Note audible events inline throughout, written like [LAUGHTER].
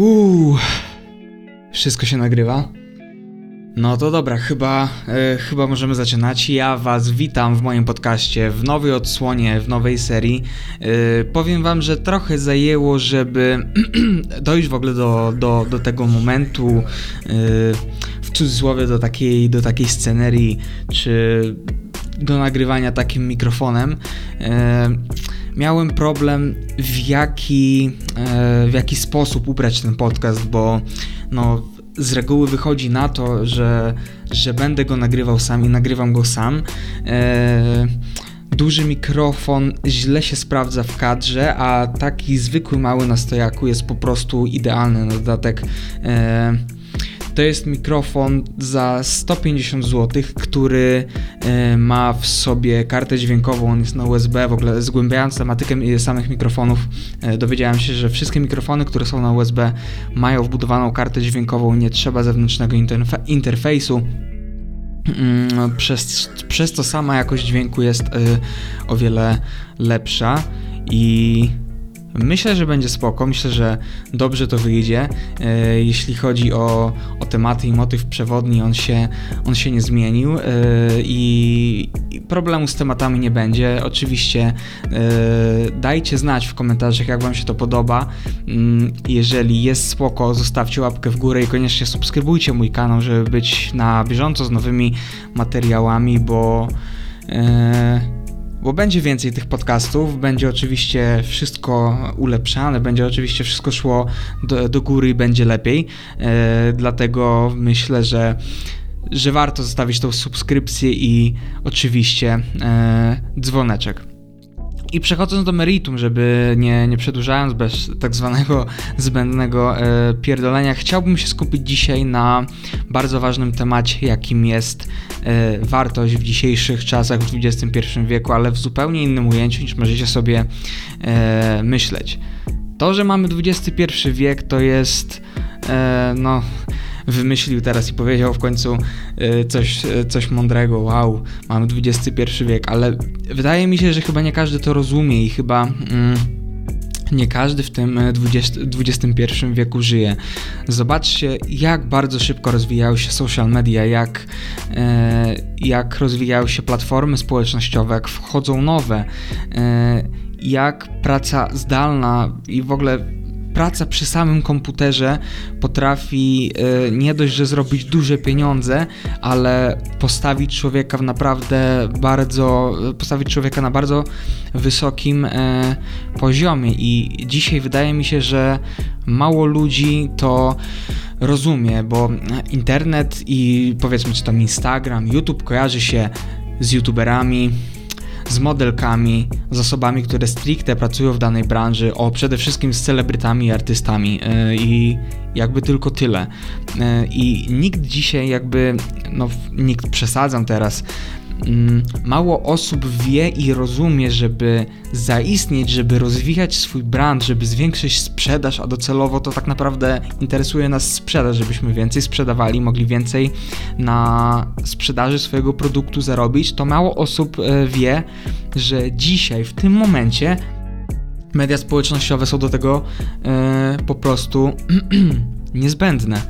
Uuu, wszystko się nagrywa? No to dobra, chyba, e, chyba możemy zaczynać. Ja Was witam w moim podcaście, w nowej odsłonie, w nowej serii. E, powiem Wam, że trochę zajęło, żeby [CLEARS THROAT] dojść w ogóle do, do, do tego momentu, e, w cudzysłowie do takiej, do takiej scenerii, czy do nagrywania takim mikrofonem. E, miałem problem w jaki, e, w jaki sposób ubrać ten podcast, bo no, z reguły wychodzi na to, że, że będę go nagrywał sam i nagrywam go sam. E, duży mikrofon źle się sprawdza w kadrze, a taki zwykły mały na stojaku jest po prostu idealny na dodatek. E, to jest mikrofon za 150 zł, który e, ma w sobie kartę dźwiękową, on jest na USB. W ogóle zgłębiając tematykę samych mikrofonów, e, dowiedziałem się, że wszystkie mikrofony, które są na USB, mają wbudowaną kartę dźwiękową, nie trzeba zewnętrznego interfe interfejsu. Mm, przez, przez to sama jakość dźwięku jest e, o wiele lepsza i Myślę, że będzie spoko, myślę, że dobrze to wyjdzie. E, jeśli chodzi o, o tematy i motyw przewodni, on się, on się nie zmienił e, i, problemu z tematami nie będzie. Oczywiście e, dajcie znać w komentarzach, jak Wam się to podoba. Mm, jeżeli jest spoko, zostawcie łapkę w górę i koniecznie subskrybujcie mój kanał, żeby być na bieżąco z nowymi materiałami, bo bo będzie więcej tych podcastów, będzie oczywiście wszystko ulepszane, będzie oczywiście wszystko szło do, do góry i będzie lepiej. E, dlatego myślę, że że warto zostawić tą subskrypcję i oczywiście e, dzwoneczek. I przechodząc do meritum, żeby nie, nie przedłużając bez tak zwanego [LAUGHS] zbędnego e, pierdolenia, chciałbym się skupić dzisiaj na bardzo ważnym temacie, jakim jest e, wartość w dzisiejszych czasach, w XXI wieku, ale w zupełnie innym ujęciu niż możecie sobie e, myśleć. To, że mamy XXI wiek, to jest no wymyślił teraz i powiedział w końcu y, coś, y, coś mądrego. Wow, mamy XXI wiek, ale wydaje mi się, że chyba nie każdy to rozumie i chyba. Mm, nie każdy w tym XXI y, wieku żyje. Zobaczcie, jak bardzo szybko rozwijają się social media, jak, jak rozwijają się platformy społecznościowe, jak wchodzą nowe, jak praca zdalna i w ogóle praca przy samym komputerze potrafi e, nie dość, że zrobić duże pieniądze, ale postawić człowieka w naprawdę bardzo, postawić człowieka na bardzo wysokim e, poziomie. I dzisiaj wydaje mi się, że mało ludzi to rozumie, bo internet i powiedzmy czy to Instagram, YouTube kojarzy się z youtuberami, z modelkami, z osobami, które stricte pracują w danej branży, o przede wszystkim z celebrytami i artystami e, i jakby tylko tyle. E, I nikt dzisiaj jakby, no nikt przesadzam teraz, mało osób wie i rozumie, żeby zaistnieć, żeby rozwijać swój brand, żeby zwiększyć sprzedaż, a docelowo to tak naprawdę interesuje nas sprzedaż, żebyśmy więcej sprzedawali, mogli więcej na sprzedaży swojego produktu zarobić, to mało osób e, wie, że dzisiaj, w tym momencie, media społecznościowe są do tego e, po prostu [CLEARS THROAT] niezbędne.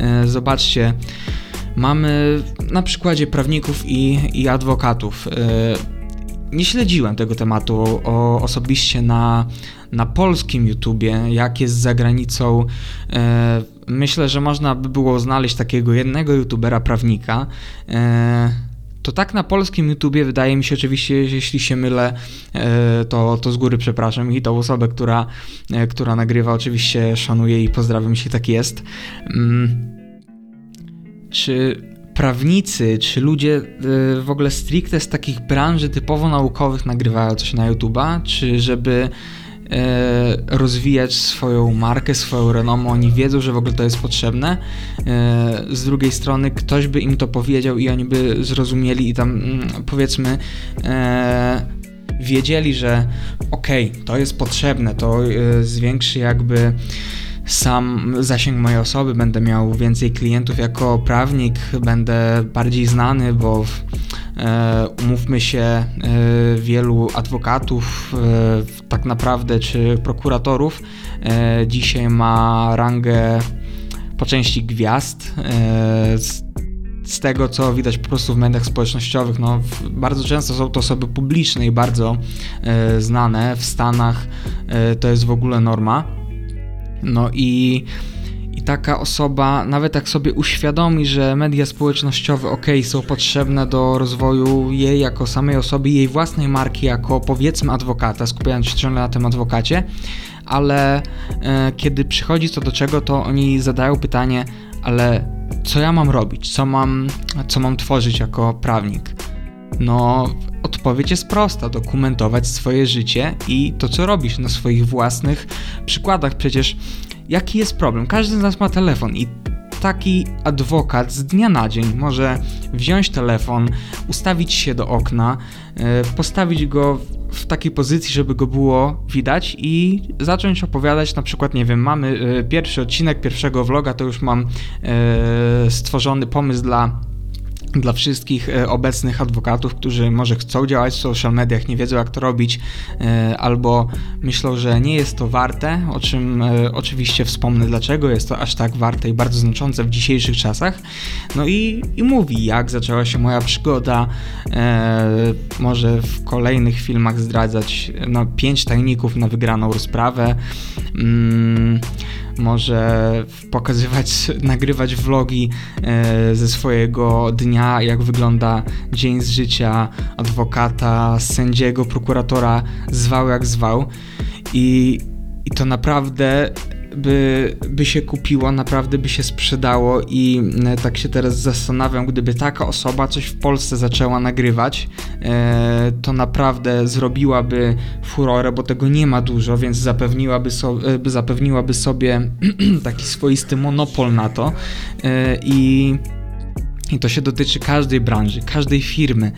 E, zobaczcie mamy na przykładzie prawników i, i adwokatów. Y, nie śledziłem tego tematu osobiście na, na polskim YouTubie, jak jest za granicą. Y, myślę, że można by było znaleźć takiego jednego YouTubera prawnika. Y, to tak na polskim YouTubie wydaje mi się oczywiście, jeśli się mylę, to, to z góry przepraszam i tą osobę, która, która nagrywa oczywiście szanuję i pozdrawiam, jeśli tak jest. Czy prawnicy, czy ludzie y, w ogóle stricte z takich branży typowo naukowych nagrywają coś na YouTube'a, czy żeby y, rozwijać swoją markę, swoją renomę, oni wiedzą, że w ogóle to jest potrzebne. Y, z drugiej strony ktoś by im to powiedział i oni by zrozumieli i tam mm, powiedzmy wiedzieli, że okej, okay, to jest potrzebne, to zwiększy jakby sam zasięg mojej osoby, będę miał więcej klientów jako prawnik, będę bardziej znany, bo e, umówmy się, e, wielu adwokatów e, tak naprawdę czy prokuratorów e, dzisiaj ma rangę po części gwiazd. E, z, z tego, co widać po prostu w mediach społecznościowych, no, bardzo często są to osoby publiczne i bardzo e, znane. W Stanach to jest w ogóle norma. No i i taka osoba, nawet jak sobie uświadomi, że media społecznościowe ok, są potrzebne do rozwoju jej jako samej osoby, jej własnej marki, jako powiedzmy adwokata, skupiając się ciągle na tym adwokacie, ale e, kiedy przychodzi co do czego, to oni zadają pytanie, ale co ja mam robić, co mam, co mam tworzyć jako prawnik? No, odpowiedź jest prosta: dokumentować swoje życie i to, co robisz na swoich własnych przykładach. Przecież jaki jest problem? Każdy z nas ma telefon i taki adwokat z dnia na dzień może wziąć telefon, ustawić się do okna, e, postawić go w takiej pozycji, żeby go było widać i zacząć opowiadać, na przykład, nie wiem, mamy e, pierwszy odcinek pierwszego vloga, to już mam e, stworzony pomysł dla dla wszystkich e, obecnych adwokatów, którzy może chcą działać w social mediach, nie wiedzą jak to robić, e, albo myślą, że nie jest to warte, o czym e, oczywiście wspomnę, dlaczego jest to aż tak warte i bardzo znaczące w dzisiejszych czasach. No i, i mówi, jak zaczęła się moja przygoda. Może w kolejnych filmach zdradzać no, pięć tajników na wygraną rozprawę. Mm, może pokazywać, [LAUGHS] nagrywać vlogi e, ze swojego dnia, jak wygląda dzień z życia adwokata, sędziego, prokuratora, zwał jak zwał. I, i to naprawdę by, by się kupiło, naprawdę by się sprzedało i e, tak się teraz zastanawiam, gdyby taka osoba coś w Polsce zaczęła nagrywać, e, to naprawdę zrobiłaby furorę, bo tego nie ma dużo, więc zapewniłaby, so, e, zapewniłaby sobie [CLEARS THROAT] taki swoisty monopol na to i, i to się dotyczy każdej branży, każdej firmy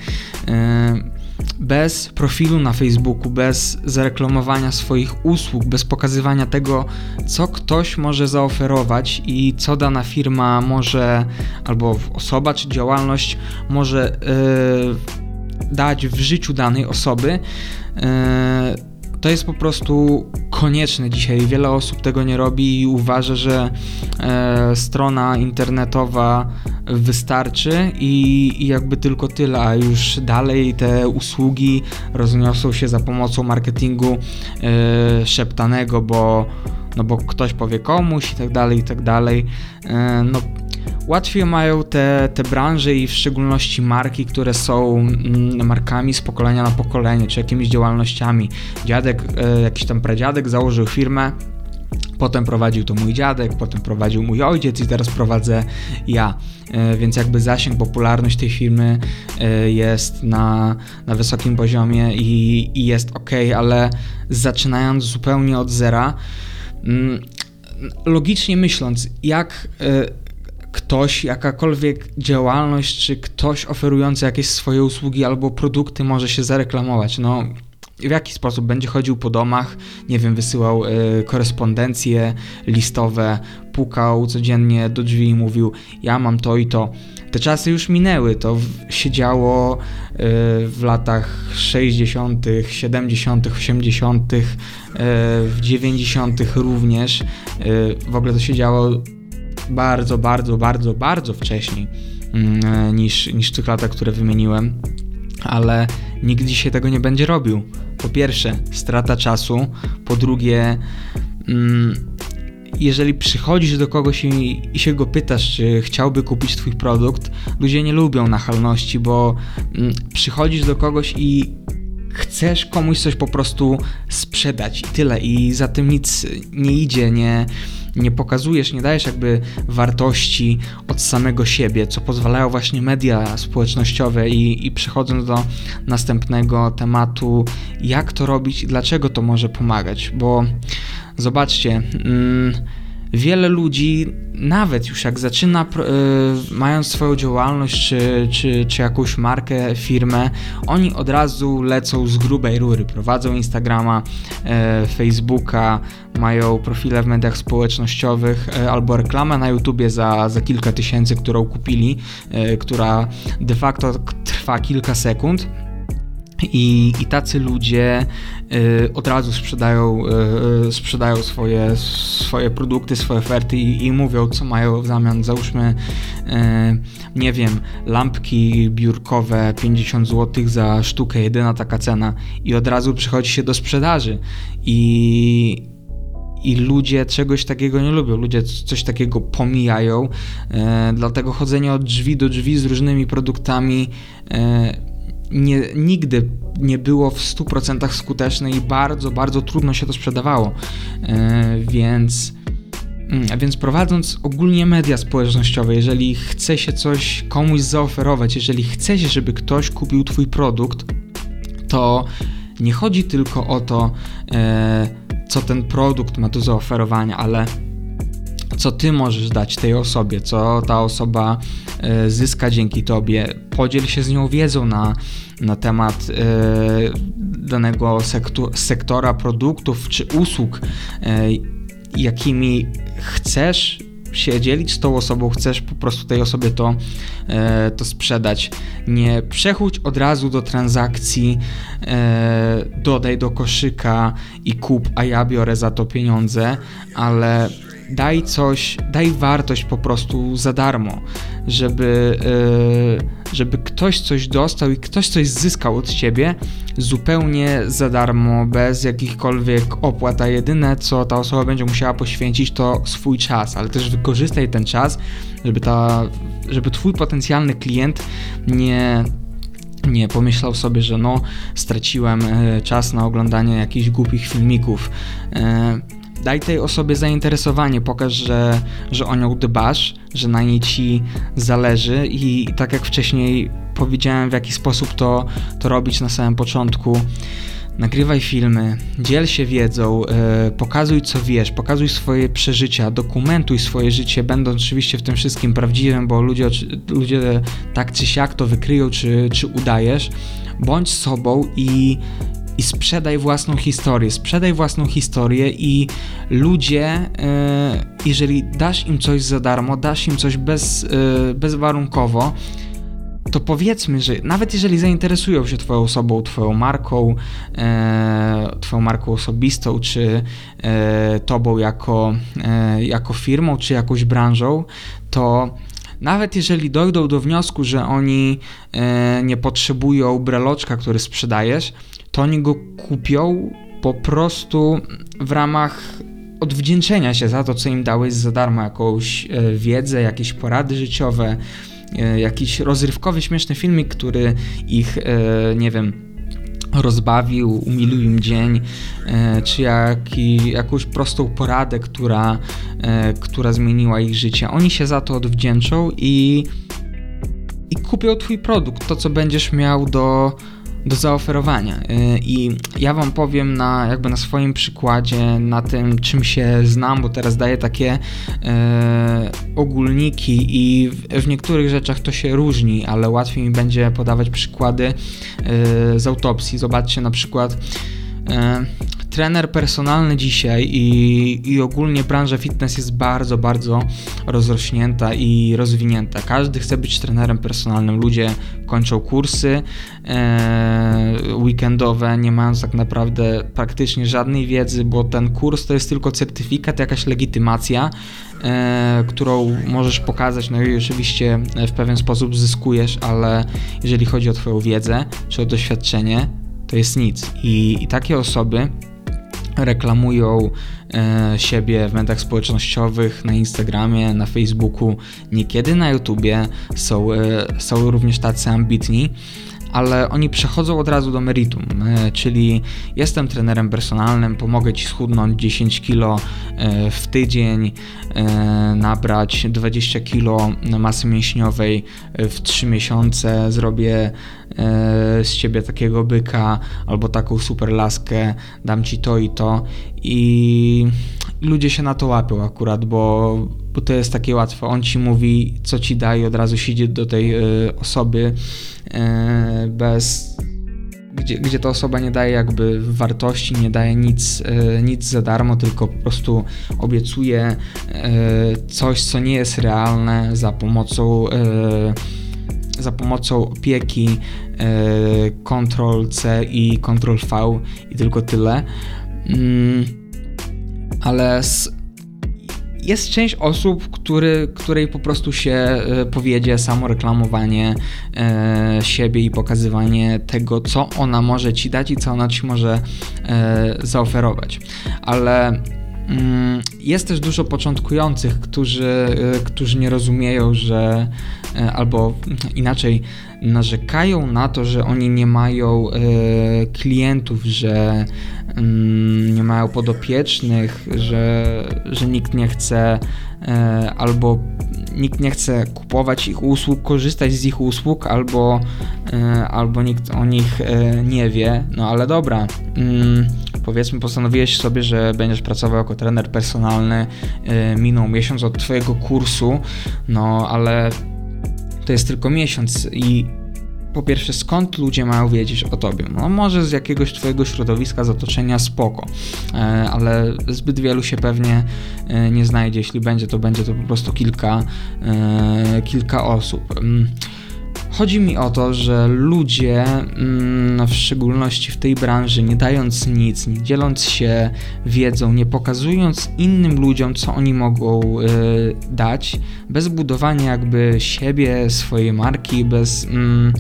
bez profilu na Facebooku, bez zareklamowania swoich usług, bez pokazywania tego, co ktoś może zaoferować i co dana firma może, albo osoba czy działalność może yy, dać w życiu danej osoby, yy, to jest po prostu konieczne dzisiaj. Wiele osób tego nie robi i uważa, że e, strona internetowa wystarczy i, i, jakby tylko tyle, a już dalej te usługi rozniosą się za pomocą marketingu e, szeptanego, bo, no bo ktoś powie komuś i tak dalej, i tak dalej. E, no, łatwiej mają te, te branże i w szczególności marki, które są mm, markami z pokolenia na pokolenie, czy jakimiś działalnościami. Dziadek, e, jakiś tam pradziadek założył firmę, Potem prowadził to mój dziadek, potem prowadził mój ojciec i teraz prowadzę ja. E, więc jakby zasięg, popularność tej firmy e, jest na, na wysokim poziomie i, i jest ok, ale zaczynając zupełnie od zera, mm, logicznie myśląc, jak ktoś, jakakolwiek działalność, czy ktoś oferujący jakieś swoje usługi albo produkty może się zareklamować. No, w jaki sposób będzie chodził po domach, nie wiem, wysyłał y, korespondencje listowe, pukał codziennie do drzwi i mówił: Ja mam to i to. Te czasy już minęły, to się działo y, w latach 60., 70., 80., y, w 90. również. Y, w ogóle to się działo bardzo, bardzo, bardzo, bardzo wcześniej mm, niż, niż w tych latach, które wymieniłem, ale nikt dzisiaj tego nie będzie robił. Po pierwsze, strata czasu, po drugie, mm, jeżeli przychodzisz do kogoś i, i, się go pytasz, czy chciałby kupić Twój produkt, ludzie nie lubią nachalności, bo mm, przychodzisz do kogoś i chcesz komuś coś po prostu sprzedać i tyle, i za tym nic nie idzie, nie nie pokazujesz, nie dajesz jakby wartości od samego siebie, co pozwalają właśnie media społecznościowe i, i przechodząc do następnego tematu, jak to robić i dlaczego to może pomagać, bo zobaczcie, mm, wiele ludzi, nawet już jak zaczyna, y, mając swoją działalność czy, czy, czy jakąś markę, firmę, oni od razu lecą z grubej rury. Prowadzą Instagrama, y, Facebooka, mają profile w mediach społecznościowych y, albo reklamę na YouTubie za, za kilka tysięcy, którą kupili, która de facto trwa kilka sekund I, I tacy ludzie y, od razu sprzedają, y, sprzedają swoje, swoje produkty, swoje oferty i, i mówią, co mają w zamian. Załóżmy, y, nie wiem, lampki biurkowe 50 zł za sztukę, jedyna taka cena, i od razu przychodzi się do sprzedaży. I, i ludzie czegoś takiego nie lubią, ludzie coś takiego pomijają, e, dlatego chodzenie od drzwi do drzwi z różnymi produktami e, nie, nigdy nie było w 100% skuteczne i bardzo, bardzo trudno się to sprzedawało. E, więc, mm, więc prowadząc ogólnie media społecznościowe, jeżeli chce się coś komuś zaoferować, jeżeli chce się, żeby ktoś kupił Twój produkt, to nie chodzi tylko o to, e, co ten produkt ma do zaoferowania, ale co ty możesz dać tej osobie, co ta osoba e, zyska dzięki tobie. Podziel się z nią wiedzą na, na temat e, danego sektora produktów czy usług, e, jakimi chcesz się dzielić z tą osobą, chcesz po prostu tej osobie to, to sprzedać. Nie przechodź od razu do transakcji, dodaj do koszyka i kup, a ja biorę za to pieniądze, ale daj coś, daj wartość po prostu za darmo, żeby, yy, żeby ktoś coś dostał i ktoś coś zyskał od ciebie zupełnie za darmo, bez jakichkolwiek opłat, a jedyne co ta osoba będzie musiała poświęcić to swój czas, ale też wykorzystaj ten czas, żeby, ta, żeby twój potencjalny klient nie nie pomyślał sobie, że no straciłem e, czas na oglądanie jakichś głupich filmików. Daj tej osobie zainteresowanie, pokaż, że, że o nią dbasz, że na niej ci zależy i, i tak jak wcześniej powiedziałem, w jaki sposób to, to robić na samym początku. Nagrywaj filmy, dziel się wiedzą, yy, pokazuj co wiesz, pokazuj swoje przeżycia, dokumentuj swoje życie, będąc oczywiście w tym wszystkim prawdziwym, bo ludzie, ludzie tak czy siak to wykryją, czy, czy udajesz. Bądź sobą i, i sprzedaj własną historię. Sprzedaj własną historię i ludzie, e, jeżeli dasz im coś za darmo, dasz im coś bez, e, bezwarunkowo, to powiedzmy, że nawet jeżeli zainteresują się Twoją osobą, Twoją marką, e, Twoją marką osobistą, czy Tobą jako, jako firmą, czy jakąś branżą, to nawet jeżeli dojdą do wniosku, że oni nie potrzebują breloczka, który sprzedajesz, to oni go kupią po prostu w ramach odwdzięczenia się za to, co im dałeś za darmo, jakąś e, wiedzę, jakieś porady życiowe, e, jakiś rozrywkowy, śmieszny filmik, który ich, e, nie wiem, rozbawił, umilił im dzień, czy jaki, jakąś prostą poradę, która, która zmieniła ich życie. Oni się za to odwdzięczą i, i kupią Twój produkt, to co będziesz miał do do zaoferowania. Y, I ja Wam powiem na, jakby na swoim przykładzie, na tym, czym się znam, bo teraz daję takie e, ogólniki i w, w, niektórych rzeczach to się różni, ale łatwiej mi będzie podawać przykłady e, z autopsji. Zobaczcie na przykład. E, trener personalny dzisiaj i, i ogólnie branża fitness jest bardzo, bardzo rozrośnięta i rozwinięta. Każdy chce być trenerem personalnym. Ludzie kończą kursy e, weekendowe, nie mając tak naprawdę praktycznie żadnej wiedzy, bo ten kurs to jest tylko certyfikat, jakaś legitymacja, e, którą możesz pokazać, no i oczywiście w pewien sposób zyskujesz, ale jeżeli chodzi o Twoją wiedzę czy o doświadczenie, to jest nic. I, i takie osoby reklamują e, siebie w mediach społecznościowych, na Instagramie, na Facebooku, niekiedy na YouTubie, są, e, są również tacy ambitni, ale oni przechodzą od razu do meritum, e, czyli jestem trenerem personalnym, pomogę Ci schudnąć 10 kg e, w tydzień, e, nabrać 20 kg masy mięśniowej w 3 miesiące, zrobię z Ciebie takiego byka albo taką super laskę, dam Ci to i to. I ludzie się na to łapią akurat, bo, bo to jest takie łatwe. On Ci mówi, co Ci daje, od razu się idzie do tej osoby, E, bez gdzie, gdzie ta osoba nie daje jakby wartości, nie daje nic, e, nic za darmo, tylko po prostu obiecuje coś, co nie jest realne za pomocą za pomocą opieki Ctrl C i Ctrl V i tylko tyle. Mm, ale jest część osób, który, której po prostu się e, powiedzie samo reklamowanie e, siebie i pokazywanie tego, co ona może ci dać i co ona ci może e, zaoferować. Ale mm, jest też dużo początkujących, którzy, którzy nie rozumieją, że albo inaczej narzekają na to, że oni nie mają klientów, że nie mają podopiecznych, że, że nikt nie chce e, albo nikt nie chce kupować ich usług, korzystać z ich usług, albo, e, albo nikt o nich e, nie wie. No ale dobra, mm, powiedzmy postanowiłeś sobie, że będziesz pracował jako trener personalny, minął miesiąc od twojego kursu, no ale to jest tylko miesiąc i po pierwsze, skąd ludzie mają wiedzieć o tobie? No, może z jakiegoś twojego środowiska, z otoczenia spoko, e, ale zbyt wielu się pewnie e, nie znajdzie. Jeśli będzie, to będzie to po prostu kilka, e, kilka osób. Chodzi mi o to, że ludzie, mm, w szczególności w tej branży, nie dając nic, nie dzieląc się wiedzą, nie pokazując innym ludziom, co oni mogą dać, bez budowania jakby siebie, swojej marki, bez mm,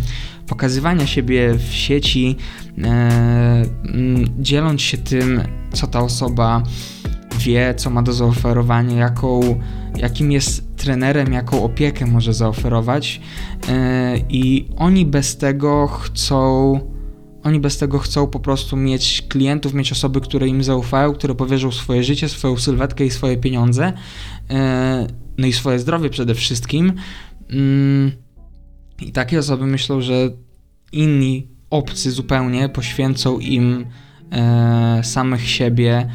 pokazywania siebie w sieci, e, mm, dzieląc się tym, co ta osoba wie, co ma do zaoferowania, jaką, jakim jest trenerem, jaką opiekę może zaoferować, e, i oni bez tego chcą. Oni bez tego chcą po prostu mieć klientów, mieć osoby, które im zaufają, które powierzą swoje życie, swoją sylwetkę i swoje pieniądze, e, no i swoje zdrowie przede wszystkim. Mm, I takie osoby myślą, że inni, obcy zupełnie, poświęcą im e, samych siebie,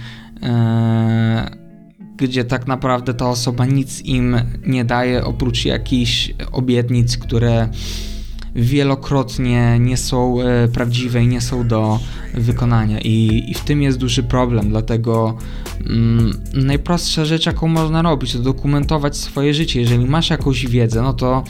gdzie tak naprawdę ta osoba nic im nie daje oprócz jakichś obietnic, które wielokrotnie nie są e, prawdziwe i nie są do wykonania. I, i w tym jest duży problem, dlatego mm, najprostsza rzecz, jaką można robić, to dokumentować swoje życie. Jeżeli masz jakąś wiedzę, no to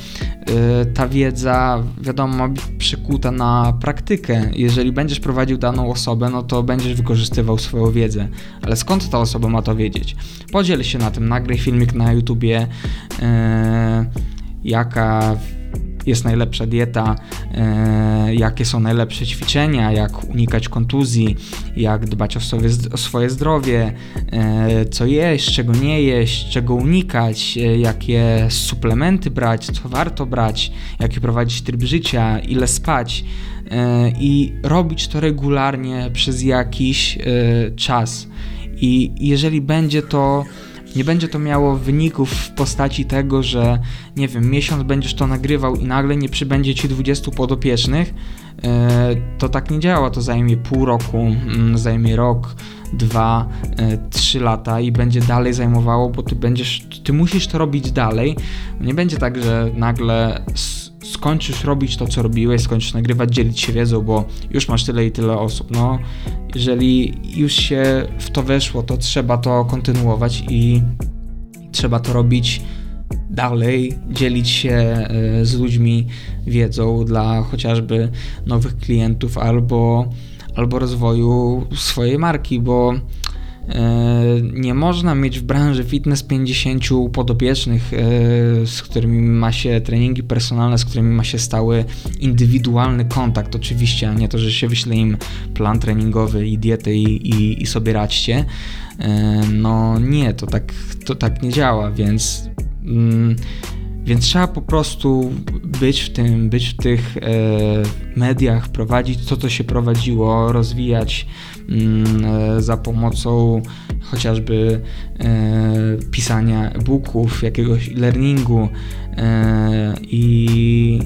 y, ta wiedza, wiadomo, ma być przykuta na praktykę. Jeżeli będziesz prowadził daną osobę, no to będziesz wykorzystywał swoją wiedzę. Ale skąd ta osoba ma to wiedzieć? Podziel się na tym, nagraj filmik na YouTubie, y, jaka jest najlepsza dieta, e, jakie są najlepsze ćwiczenia, jak unikać kontuzji, jak dbać o, sobie, o swoje zdrowie, e, co jeść, czego nie jeść, czego unikać, e, jakie suplementy brać, co warto brać, jaki prowadzić tryb życia, ile spać i robić to regularnie przez jakiś czas. I jeżeli będzie to nie będzie to miało wyników w postaci tego, że nie wiem, miesiąc będziesz to nagrywał i nagle nie przybędzie ci 20 podopiecznych. E, to tak nie działa, to zajmie pół roku, mm, zajmie rok, dwa, e, trzy lata i będzie dalej zajmowało, bo ty będziesz, ty musisz to robić dalej. Nie będzie tak, że nagle skończysz robić to, co robiłeś, skończysz nagrywać, dzielić się wiedzą, bo już masz tyle i tyle osób. No, jeżeli już się w to weszło, to trzeba to kontynuować i trzeba to robić dalej, dzielić się e, z ludźmi wiedzą dla chociażby nowych klientów albo, albo rozwoju swojej marki, bo nie można mieć w branży fitness 50 podopiecznych, e, z którymi ma się treningi personalne, z którymi ma się stały indywidualny kontakt, oczywiście, a nie to, że się wyśle im plan treningowy i dietę i, i, i sobie radźcie. E, no nie, to tak, to tak nie działa, więc. Mm, więc trzeba po prostu być w tym, być w tych e, mediach, prowadzić to, co się prowadziło, rozwijać e, za pomocą chociażby e, pisania e-booków, jakiegoś e-learningu e, i,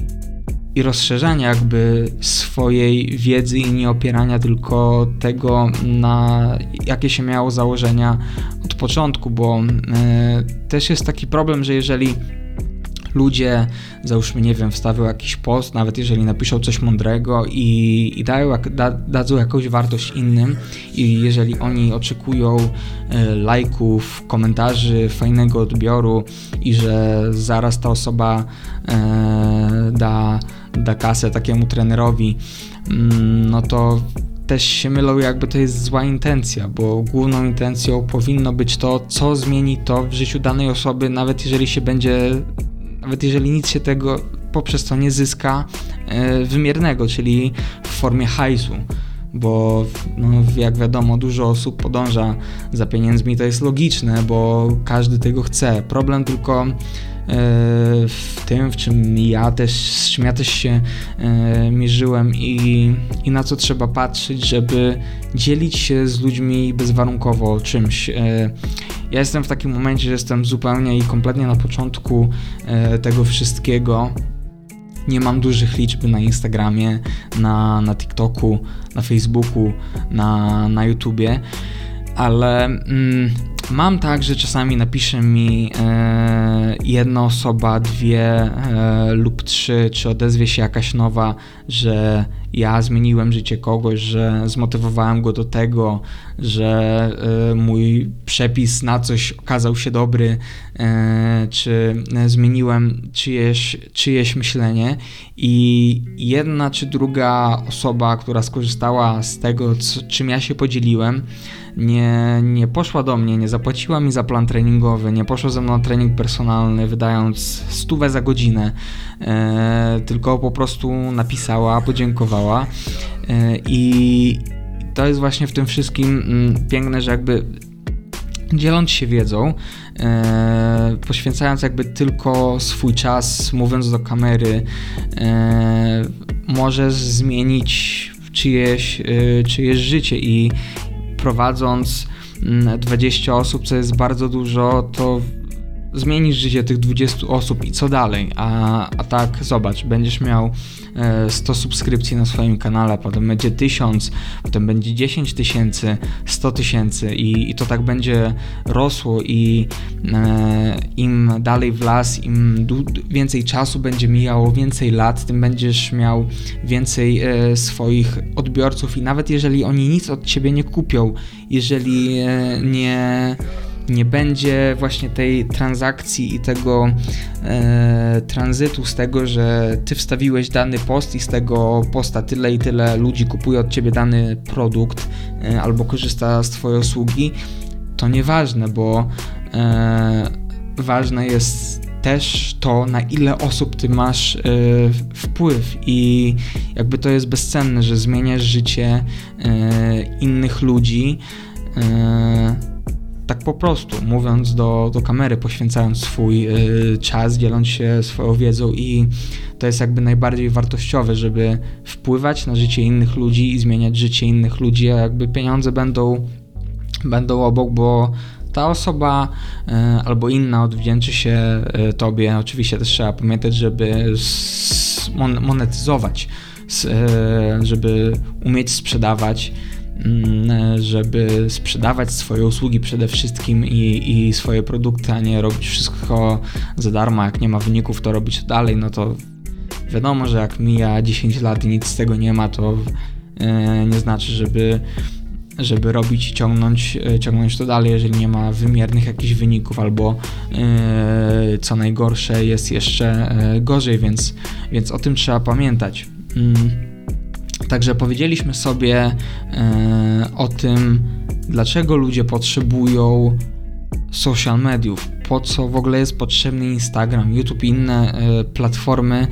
i rozszerzania jakby swojej wiedzy i nie opierania tylko tego na jakie się miało założenia od początku, bo e, też jest taki problem, że jeżeli ludzie, załóżmy, nie wiem, wstawią jakiś post, nawet jeżeli napiszą coś mądrego i, i dają, da, dadzą jakąś wartość innym i jeżeli oni oczekują e, lajków, komentarzy, fajnego odbioru i że zaraz ta osoba e, da, da kasę takiemu trenerowi, mm, no to też się mylą, jakby to jest zła intencja, bo główną intencją powinno być to, co zmieni to w życiu danej osoby, nawet jeżeli się będzie nawet jeżeli nic się tego poprzez to nie zyska e, wymiernego, czyli w formie hajsu bo no, jak wiadomo, dużo osób podąża za pieniędzmi, to jest logiczne, bo każdy tego chce. Problem tylko e, w tym, w czym ja też, z czym ja też się e, mierzyłem i, i na co trzeba patrzeć, żeby dzielić się z ludźmi bezwarunkowo czymś. Ja jestem w takim momencie, że jestem zupełnie i kompletnie na początku e, tego wszystkiego. Nie mam dużych liczb na Instagramie, na, na TikToku, na Facebooku, na, na YouTubie, ale mm, mam tak, że czasami napisze mi e, jedna osoba, dwie e, lub trzy, czy odezwie się jakaś nowa, że ja zmieniłem życie kogoś, że zmotywowałem go do tego, że y, mój przepis na coś okazał się dobry, y, czy zmieniłem czyjeś, czyjeś myślenie. I jedna czy druga osoba, która skorzystała z tego, co, czym ja się podzieliłem, nie, nie poszła do mnie, nie zapłaciła mi za plan treningowy, nie poszła ze mną na trening personalny, wydając stówę za godzinę, e, tylko po prostu napisała, podziękowała. E, i to jest właśnie w tym wszystkim mm, piękne, że jakby dzieląc się wiedzą, e, poświęcając jakby tylko swój czas, mówiąc do kamery, e, możesz zmienić czyjeś, e, czyjeś życie. I prowadząc 20 mm, osób, co jest bardzo dużo, to zmienisz życie tych 20 osób i co dalej? A, a tak, zobacz, będziesz miał 100 e, subskrypcji na swoim kanale, potem będzie 1000, potem będzie 10 tysięcy, 100 tysięcy i, i to tak będzie rosło i e, im dalej w las, im więcej czasu będzie mijało, więcej lat, tym będziesz miał więcej e, swoich odbiorców i nawet jeżeli oni nic od ciebie nie kupią, jeżeli e, nie nie będzie właśnie tej transakcji i tego e, tranzytu z tego, że ty wstawiłeś dany post i z tego posta tyle i tyle ludzi kupuje od ciebie dany produkt e, albo korzysta z twojej usługi, to nieważne, bo e, ważne jest też to, na ile osób ty masz y, wpływ i jakby to jest bezcenne, że zmieniasz życie y, innych ludzi. Y, tak po prostu, mówiąc do, do kamery, poświęcając swój y, czas, dzieląc się swoją wiedzą i to jest jakby najbardziej wartościowe, żeby wpływać na życie innych ludzi i zmieniać życie innych ludzi, a jakby pieniądze będą, będą obok, bo ta osoba y, albo inna odwdzięczy się y, tobie. Oczywiście też trzeba pamiętać, żeby monetyzować, żeby umieć sprzedawać żeby sprzedawać swoje usługi przede wszystkim i, i swoje produkty, a nie robić wszystko za darmo. Jak nie ma wyników, to robić to dalej, no to wiadomo, że jak mija 10 lat i nic z tego nie ma, to e, nie znaczy, żeby żeby robić i ciągnąć, e, ciągnąć to dalej, jeżeli nie ma wymiernych jakichś wyników, albo yy, co najgorsze jest jeszcze gorzej, więc, więc o tym trzeba pamiętać. Yy. Także powiedzieliśmy sobie e, o tym, dlaczego ludzie potrzebują social mediów, po co w ogóle jest potrzebny Instagram, YouTube i inne e, platformy,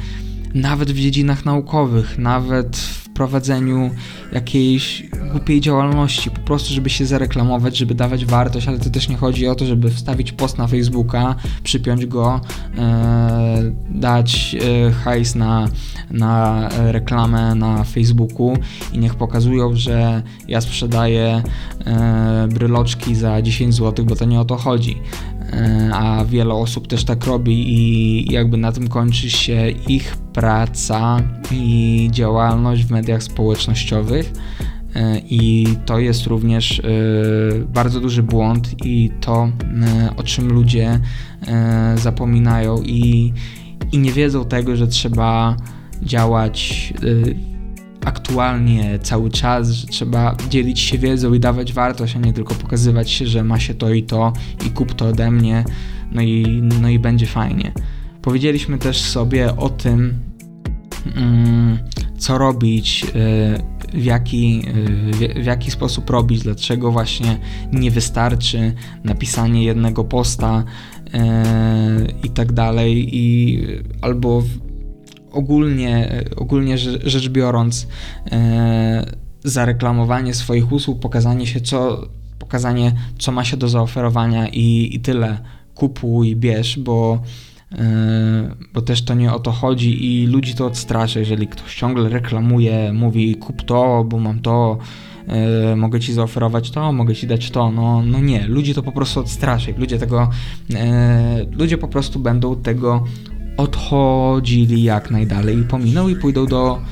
nawet w dziedzinach naukowych, nawet w prowadzeniu jakiejś głupiej działalności, po prostu, żeby się zareklamować, żeby dawać wartość, ale to też nie chodzi o to, żeby wstawić post na Facebooka, przypiąć go, e, dać e, hajs na, na reklamę na Facebooku i niech pokazują, że ja sprzedaję e, bryloczki za 10 zł, bo to nie o to chodzi. E, a wiele osób też tak robi i jakby na tym kończy się ich praca i działalność w mediach społecznościowych. E, I to jest również e, bardzo duży błąd, i to, o czym ludzie zapominają. I i nie wiedzą tego, że trzeba działać aktualnie cały czas, że trzeba dzielić się wiedzą i dawać wartość, a nie tylko pokazywać się, że ma się to i to i kup to ode mnie, no i, no i będzie fajnie. Powiedzieliśmy też sobie o tym, co robić, y, w jaki, y, w jaki sposób robić, dlaczego właśnie nie wystarczy napisanie jednego posta y, i tak dalej, i albo ogólnie, ogólnie rzecz biorąc, zareklamowanie swoich usług, pokazanie się, co, pokazanie, co ma się do zaoferowania i, i tyle. Kupuj, bierz, bo bo też to nie o to chodzi i ludzi to odstrasza, jeżeli ktoś ciągle reklamuje, mówi kup to, bo mam to, yy, mogę ci zaoferować to, mogę ci dać to, no, no nie, ludzi to po prostu odstrasza ludzie tego, yy, ludzie po prostu będą tego odchodzili jak najdalej i pominą i pójdą do,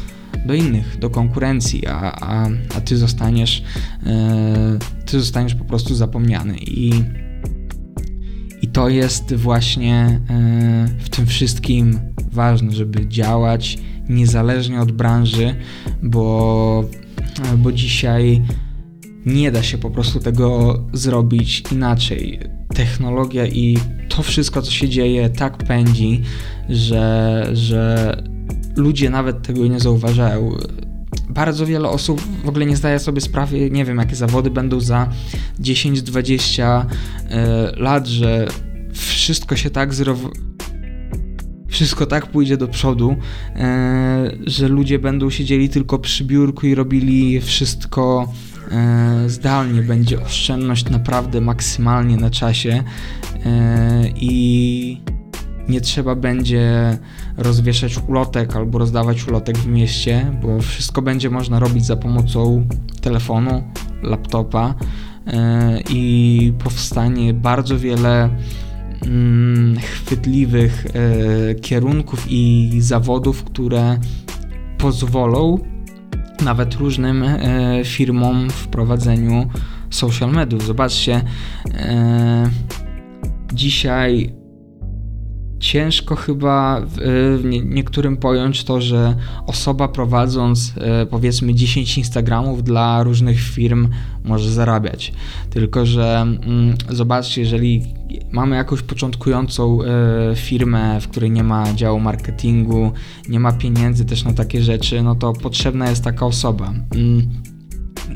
do innych, do konkurencji, a, a, a ty zostaniesz, ty zostaniesz po prostu zapomniany. I to jest właśnie e, w tym wszystkim ważne, żeby działać niezależnie od branży, bo, e, bo dzisiaj nie da się po prostu tego zrobić inaczej. Technologia i to wszystko, co się dzieje, tak pędzi, że, że ludzie nawet tego nie zauważają. Bardzo wiele osób w ogóle nie zdaje sobie sprawy, nie wiem, jakie zawody będą za 10-20 e, lat, że wszystko się tak zrow... wszystko tak pójdzie do przodu, e, że ludzie będą siedzieli tylko przy biurku i robili wszystko e, zdalnie. Będzie oszczędność naprawdę maksymalnie na czasie e, i nie trzeba będzie rozwieszać ulotek albo rozdawać ulotek w mieście, bo wszystko będzie można robić za pomocą telefonu, laptopa i powstanie bardzo wiele chwytliwych e, kierunków i zawodów, które pozwolą nawet różnym e, firmom w prowadzeniu social mediów. Zobaczcie, e, dzisiaj ciężko chyba w niektórym pojąć to, że osoba prowadząc e, powiedzmy 10 Instagramów dla różnych firm może zarabiać. Tylko, że mm, zobaczcie, jeżeli mamy jakąś początkującą e, firmę, w której nie ma działu marketingu, nie ma pieniędzy też na takie rzeczy, no to potrzebna jest taka osoba. Mm,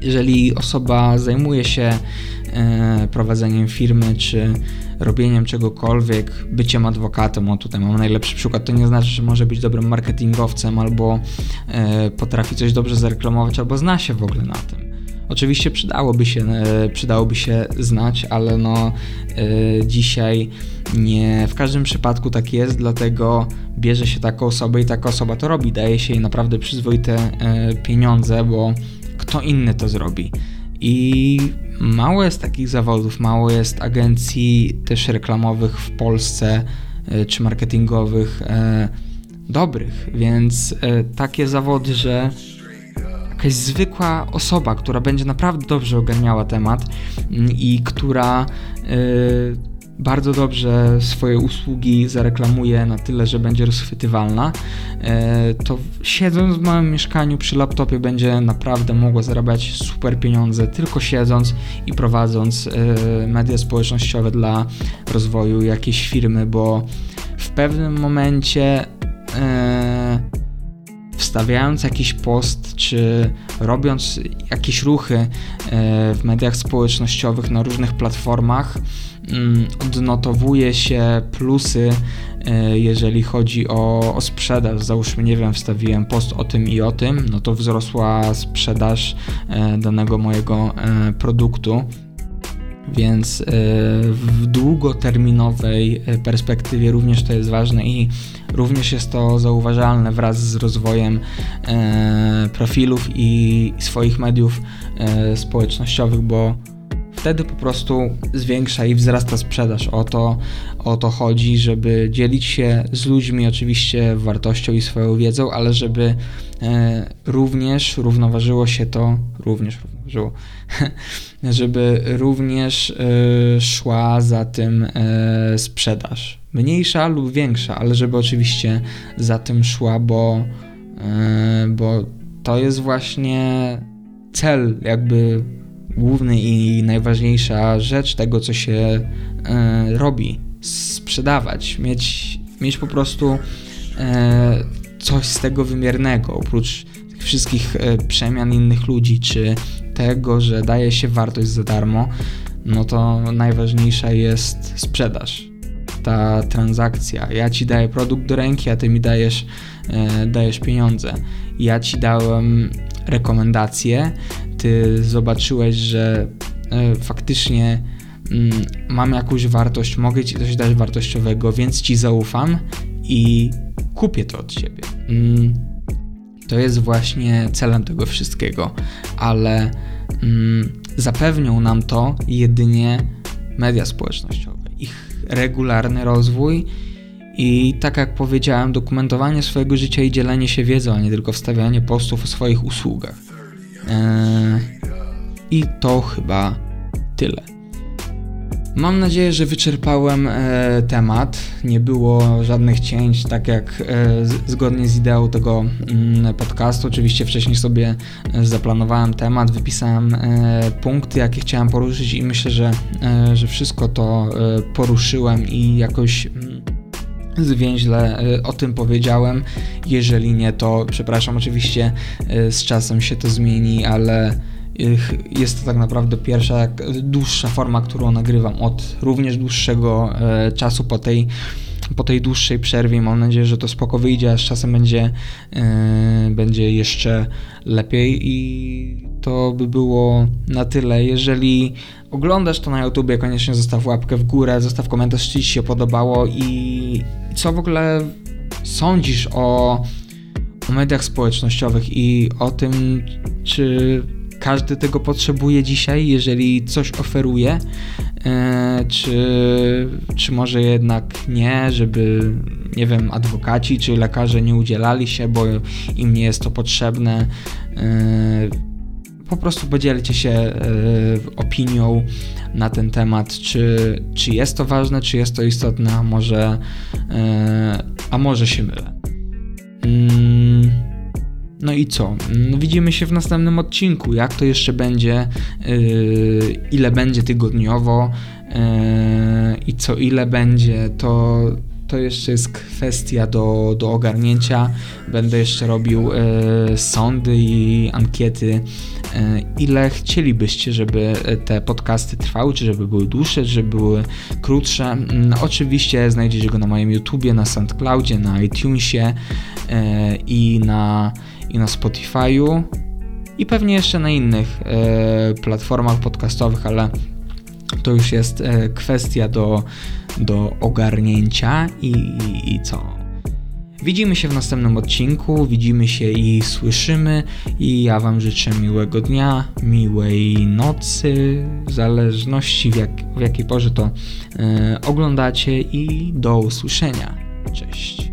jeżeli osoba zajmuje się e, prowadzeniem firmy, czy robieniem czegokolwiek, byciem adwokatem, o tutaj mam najlepszy przykład, to nie znaczy, że może być dobrym marketingowcem, albo e, potrafi coś dobrze zareklamować, albo zna się w ogóle na tym. Oczywiście przydałoby się, e, przydałoby się znać, ale no e, dzisiaj nie w każdym przypadku tak jest, dlatego bierze się taką osobę i taka osoba to robi. Daje się jej naprawdę przyzwoite e, pieniądze, bo kto inny to zrobi. I mało jest takich zawodów, mało jest agencji też reklamowych w Polsce e, czy marketingowych e, dobrych, więc e, takie zawody, że jakaś zwykła osoba, która będzie naprawdę dobrze ogarniała temat mm, i która bardzo dobrze swoje usługi zareklamuje na tyle, że będzie rozchwytywalna, e, to siedząc w małym mieszkaniu przy laptopie będzie naprawdę mogła zarabiać super pieniądze tylko siedząc i prowadząc e, media społecznościowe dla rozwoju jakiejś firmy, bo w pewnym momencie e, wstawiając jakiś post, czy robiąc jakieś ruchy w mediach społecznościowych na różnych platformach, odnotowuje się plusy, e, jeżeli chodzi o, o sprzedaż. Załóżmy, nie wiem, wstawiłem post o tym i o tym, no to wzrosła sprzedaż e, danego mojego e, produktu. Więc w długoterminowej perspektywie również to jest ważne i również jest to zauważalne wraz z rozwojem profilów i swoich mediów społecznościowych, bo wtedy po prostu zwiększa i wzrasta sprzedaż. O to, o to chodzi, żeby dzielić się z ludźmi oczywiście wartością i swoją wiedzą, ale żeby e, również równoważyło się to, również sprzedażu, [LAUGHS] żeby również y, szła za tym y, sprzedaż. Mniejsza lub większa, ale żeby oczywiście za tym szła, bo, bo to jest właśnie cel, jakby główny i najważniejsza rzecz tego, co się robi. Sprzedawać, mieć, mieć po prostu coś z tego wymiernego, oprócz tych wszystkich e, przemian innych ludzi, czy tego, że daje się wartość za darmo, no to najważniejsza jest sprzedaż. Ta transakcja. Ja ci daję produkt do ręki, a ty mi dajesz, e, dajesz pieniądze. Ja ci dałem rekomendacje, ty zobaczyłeś, że e, faktycznie mm, mam jakąś wartość, mogę ci coś dać wartościowego, więc ci zaufam i kupię to od ciebie. Mm, to jest właśnie celem tego wszystkiego, ale mm, zapewnią nam to jedynie media społecznościowe, ich regularny rozwój i tak jak powiedziałem, dokumentowanie swojego życia i dzielenie się wiedzą, a nie tylko wstawianie postów o swoich usługach. Eee, I to chyba tyle. Mam nadzieję, że wyczerpałem e, temat. Nie było żadnych cięć, tak jak e, z, zgodnie z ideą tego mm, podcastu. Oczywiście wcześniej sobie e, zaplanowałem temat, wypisałem e, punkty, jakie chciałem poruszyć, i myślę, że, e, że wszystko to poruszyłem i jakoś. Zwięźle o tym powiedziałem. Jeżeli nie, to przepraszam, oczywiście z czasem się to zmieni, ale jest to tak naprawdę pierwsza, dłuższa forma, którą nagrywam od również dłuższego czasu po tej, po tej dłuższej przerwie. Mam nadzieję, że to spoko wyjdzie, a z czasem będzie, e, będzie jeszcze lepiej i to by było na tyle. Jeżeli oglądasz to na YouTubie, koniecznie zostaw łapkę w górę, zostaw komentarz, czy Ci się podobało i co w ogóle sądzisz o, o mediach społecznościowych i o tym, czy każdy tego potrzebuje dzisiaj, jeżeli coś oferuje, e, czy, czy może jednak nie, żeby, nie wiem, adwokaci czy lekarze nie udzielali się, bo im nie jest to potrzebne. E, po prostu podzielcie się e, opinią na ten temat, czy, czy jest to ważne, czy jest to istotne, a może, a może się mylę. Mm. No i co? No widzimy się w następnym odcinku. Jak to jeszcze będzie, yy, ile będzie tygodniowo i co ile będzie, to, to jeszcze jest kwestia do, do ogarnięcia. Będę jeszcze robił yy, sądy i ankiety, yy, ile chcielibyście, żeby te podcasty trwały, czy żeby były dłuższe, czy żeby były krótsze. No, oczywiście znajdziecie go na moim YouTubie, na SoundCloudzie, na iTunesie yy, i na i na Spotify'u i pewnie jeszcze na innych e, platformach podcastowych, ale to już jest e, kwestia do, do ogarnięcia i, i, i co? Widzimy się w następnym odcinku, widzimy się i słyszymy i ja Wam życzę miłego dnia, miłej nocy, w zależności w, jak, w jakiej porze to e, oglądacie i do usłyszenia. Cześć.